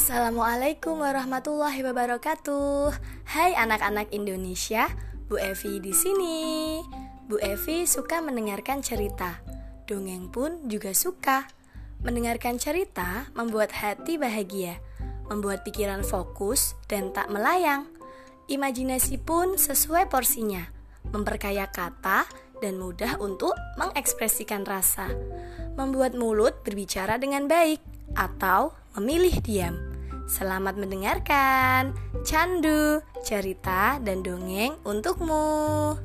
Assalamualaikum warahmatullahi wabarakatuh. Hai anak-anak Indonesia, Bu Evi di sini. Bu Evi suka mendengarkan cerita. Dongeng pun juga suka. Mendengarkan cerita membuat hati bahagia, membuat pikiran fokus dan tak melayang. Imajinasi pun sesuai porsinya, memperkaya kata dan mudah untuk mengekspresikan rasa, membuat mulut berbicara dengan baik atau memilih diam. Selamat mendengarkan candu, cerita, dan dongeng untukmu.